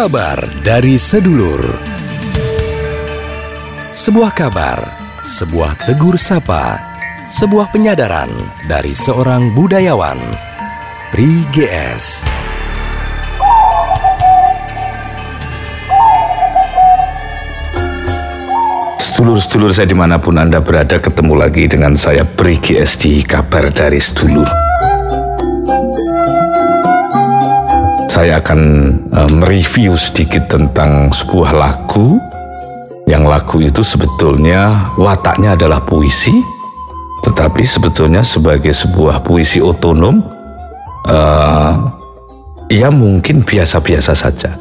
Kabar dari sedulur. Sebuah kabar, sebuah tegur sapa, sebuah penyadaran dari seorang budayawan. Pri GS. Sedulur-sedulur saya di mana pun Anda berada ketemu lagi dengan saya Pri GS di Kabar dari Sedulur. Saya akan uh, mereview sedikit tentang sebuah lagu. Yang lagu itu sebetulnya wataknya adalah puisi tetapi sebetulnya sebagai sebuah puisi otonom uh, ia mungkin biasa-biasa saja.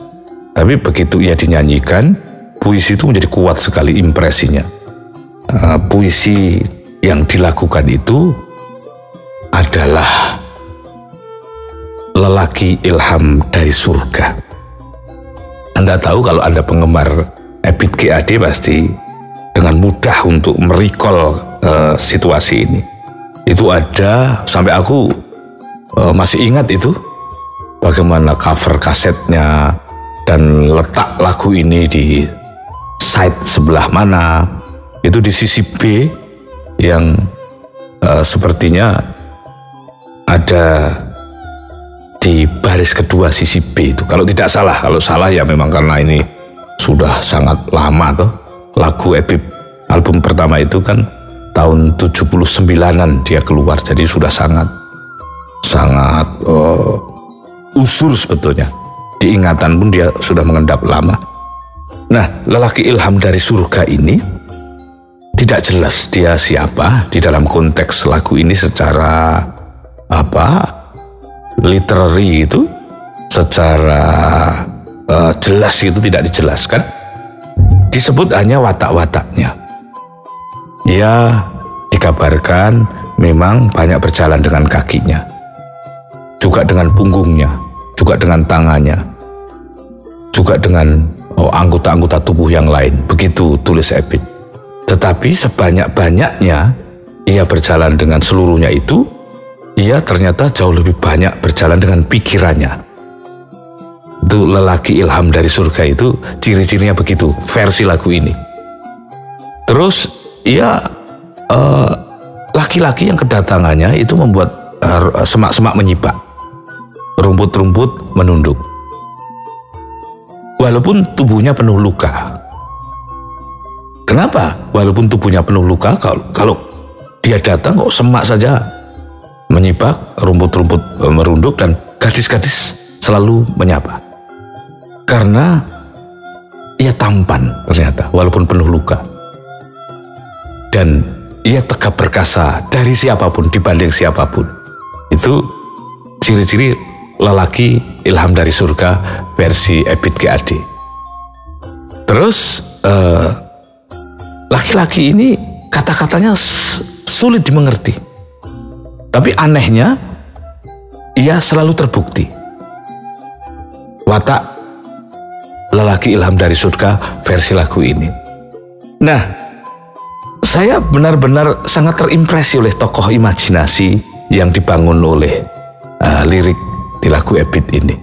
Tapi begitu ia dinyanyikan puisi itu menjadi kuat sekali impresinya. Uh, puisi yang dilakukan itu adalah lelaki ilham dari surga. Anda tahu kalau Anda penggemar Ebit GAD pasti dengan mudah untuk merecall uh, situasi ini. Itu ada sampai aku uh, masih ingat itu bagaimana cover kasetnya dan letak lagu ini di side sebelah mana. Itu di sisi B yang uh, sepertinya ada di baris kedua sisi B itu. Kalau tidak salah, kalau salah ya memang karena ini sudah sangat lama tuh. Lagu Epip album pertama itu kan tahun 79-an dia keluar. Jadi sudah sangat sangat uh, usur sebetulnya. Diingatan pun dia sudah mengendap lama. Nah, lelaki ilham dari surga ini tidak jelas dia siapa di dalam konteks lagu ini secara apa literary itu secara uh, jelas itu tidak dijelaskan. Disebut hanya watak-wataknya. Ia dikabarkan memang banyak berjalan dengan kakinya juga dengan punggungnya juga dengan tangannya juga dengan oh, anggota-anggota tubuh yang lain. Begitu tulis Ebit. Tetapi sebanyak-banyaknya ia berjalan dengan seluruhnya itu ia ternyata jauh lebih banyak berjalan dengan pikirannya. Itu lelaki ilham dari surga itu ciri-cirinya begitu, versi lagu ini. Terus ia uh, laki-laki yang kedatangannya itu membuat uh, semak-semak menyibak. Rumput-rumput menunduk. Walaupun tubuhnya penuh luka. Kenapa? Walaupun tubuhnya penuh luka, kalau, kalau dia datang kok semak saja menyibak, rumput-rumput e, merunduk dan gadis-gadis selalu menyapa. Karena ia tampan ternyata walaupun penuh luka. Dan ia tegap perkasa dari siapa pun dibanding siapa pun. Itu ciri-ciri lelaki ilham dari surga versi Ebit GAD. Terus laki e, laki-laki ini kata-katanya sulit dimengerti tapi anehnya, ia selalu terbukti. Watak lelaki ilham dari surga versi lagu ini. Nah, saya benar-benar sangat terimpresi oleh tokoh imajinasi yang dibangun oleh uh, lirik di lagu Ebit ini.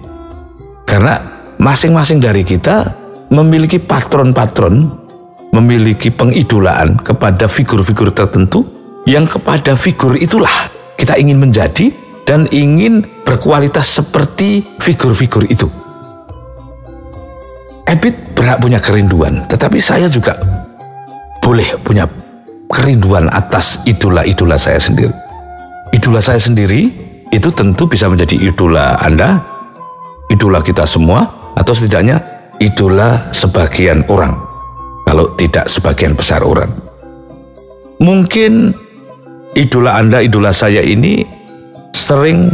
Karena masing-masing dari kita memiliki patron-patron, memiliki pengidolaan kepada figur-figur tertentu yang kepada figur itulah kita ingin menjadi dan ingin berkualitas seperti figur-figur itu. Ebit berhak punya kerinduan, tetapi saya juga boleh punya kerinduan atas idola-idola saya sendiri. Idola saya sendiri itu tentu bisa menjadi idola Anda, idola kita semua, atau setidaknya idola sebagian orang, kalau tidak sebagian besar orang. Mungkin idola Anda, idola saya ini sering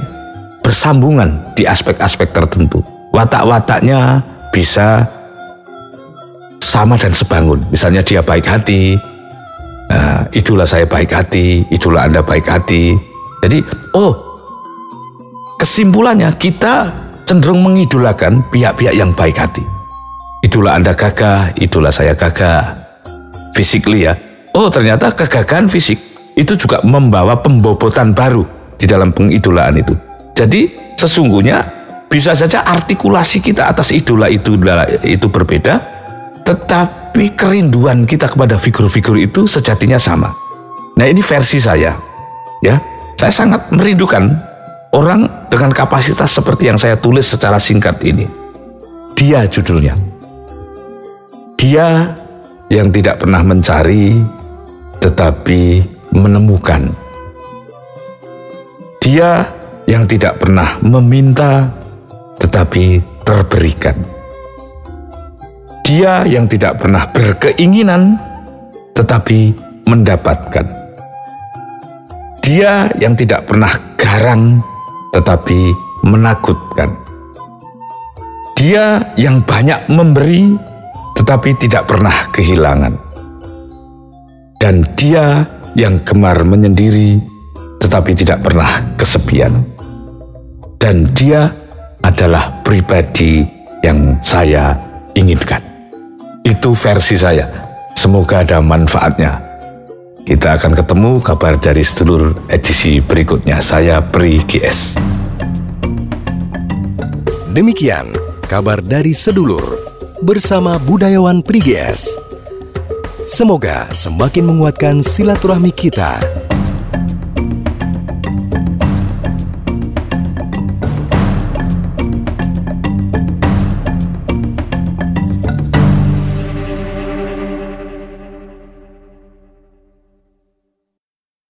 bersambungan di aspek-aspek tertentu. Watak-wataknya bisa sama dan sebangun. Misalnya dia baik hati, uh, idola saya baik hati, idola Anda baik hati. Jadi, oh, kesimpulannya kita cenderung mengidolakan pihak-pihak yang baik hati. Idola Anda gagah, idola saya gagah. Physically ya. Oh, ternyata kegagahan fisik itu juga membawa pembobotan baru di dalam pengidolaan itu. Jadi sesungguhnya bisa saja artikulasi kita atas idola itu itu berbeda, tetapi kerinduan kita kepada figur-figur itu sejatinya sama. Nah, ini versi saya. Ya, saya sangat merindukan orang dengan kapasitas seperti yang saya tulis secara singkat ini. Dia judulnya. Dia yang tidak pernah mencari tetapi menemukan. Dia yang tidak pernah meminta tetapi terberikan. Dia yang tidak pernah berkeinginan tetapi mendapatkan. Dia yang tidak pernah garang tetapi menakutkan. Dia yang banyak memberi tetapi tidak pernah kehilangan. Dan dia yang gemar menyendiri tetapi tidak pernah kesepian. Dan dia adalah pribadi yang saya inginkan. Itu versi saya. Semoga ada manfaatnya. Kita akan ketemu kabar dari sedulur edisi berikutnya. Saya Pri GS. Demikian kabar dari sedulur bersama budayawan Pri GS. Semoga semakin menguatkan silaturahmi kita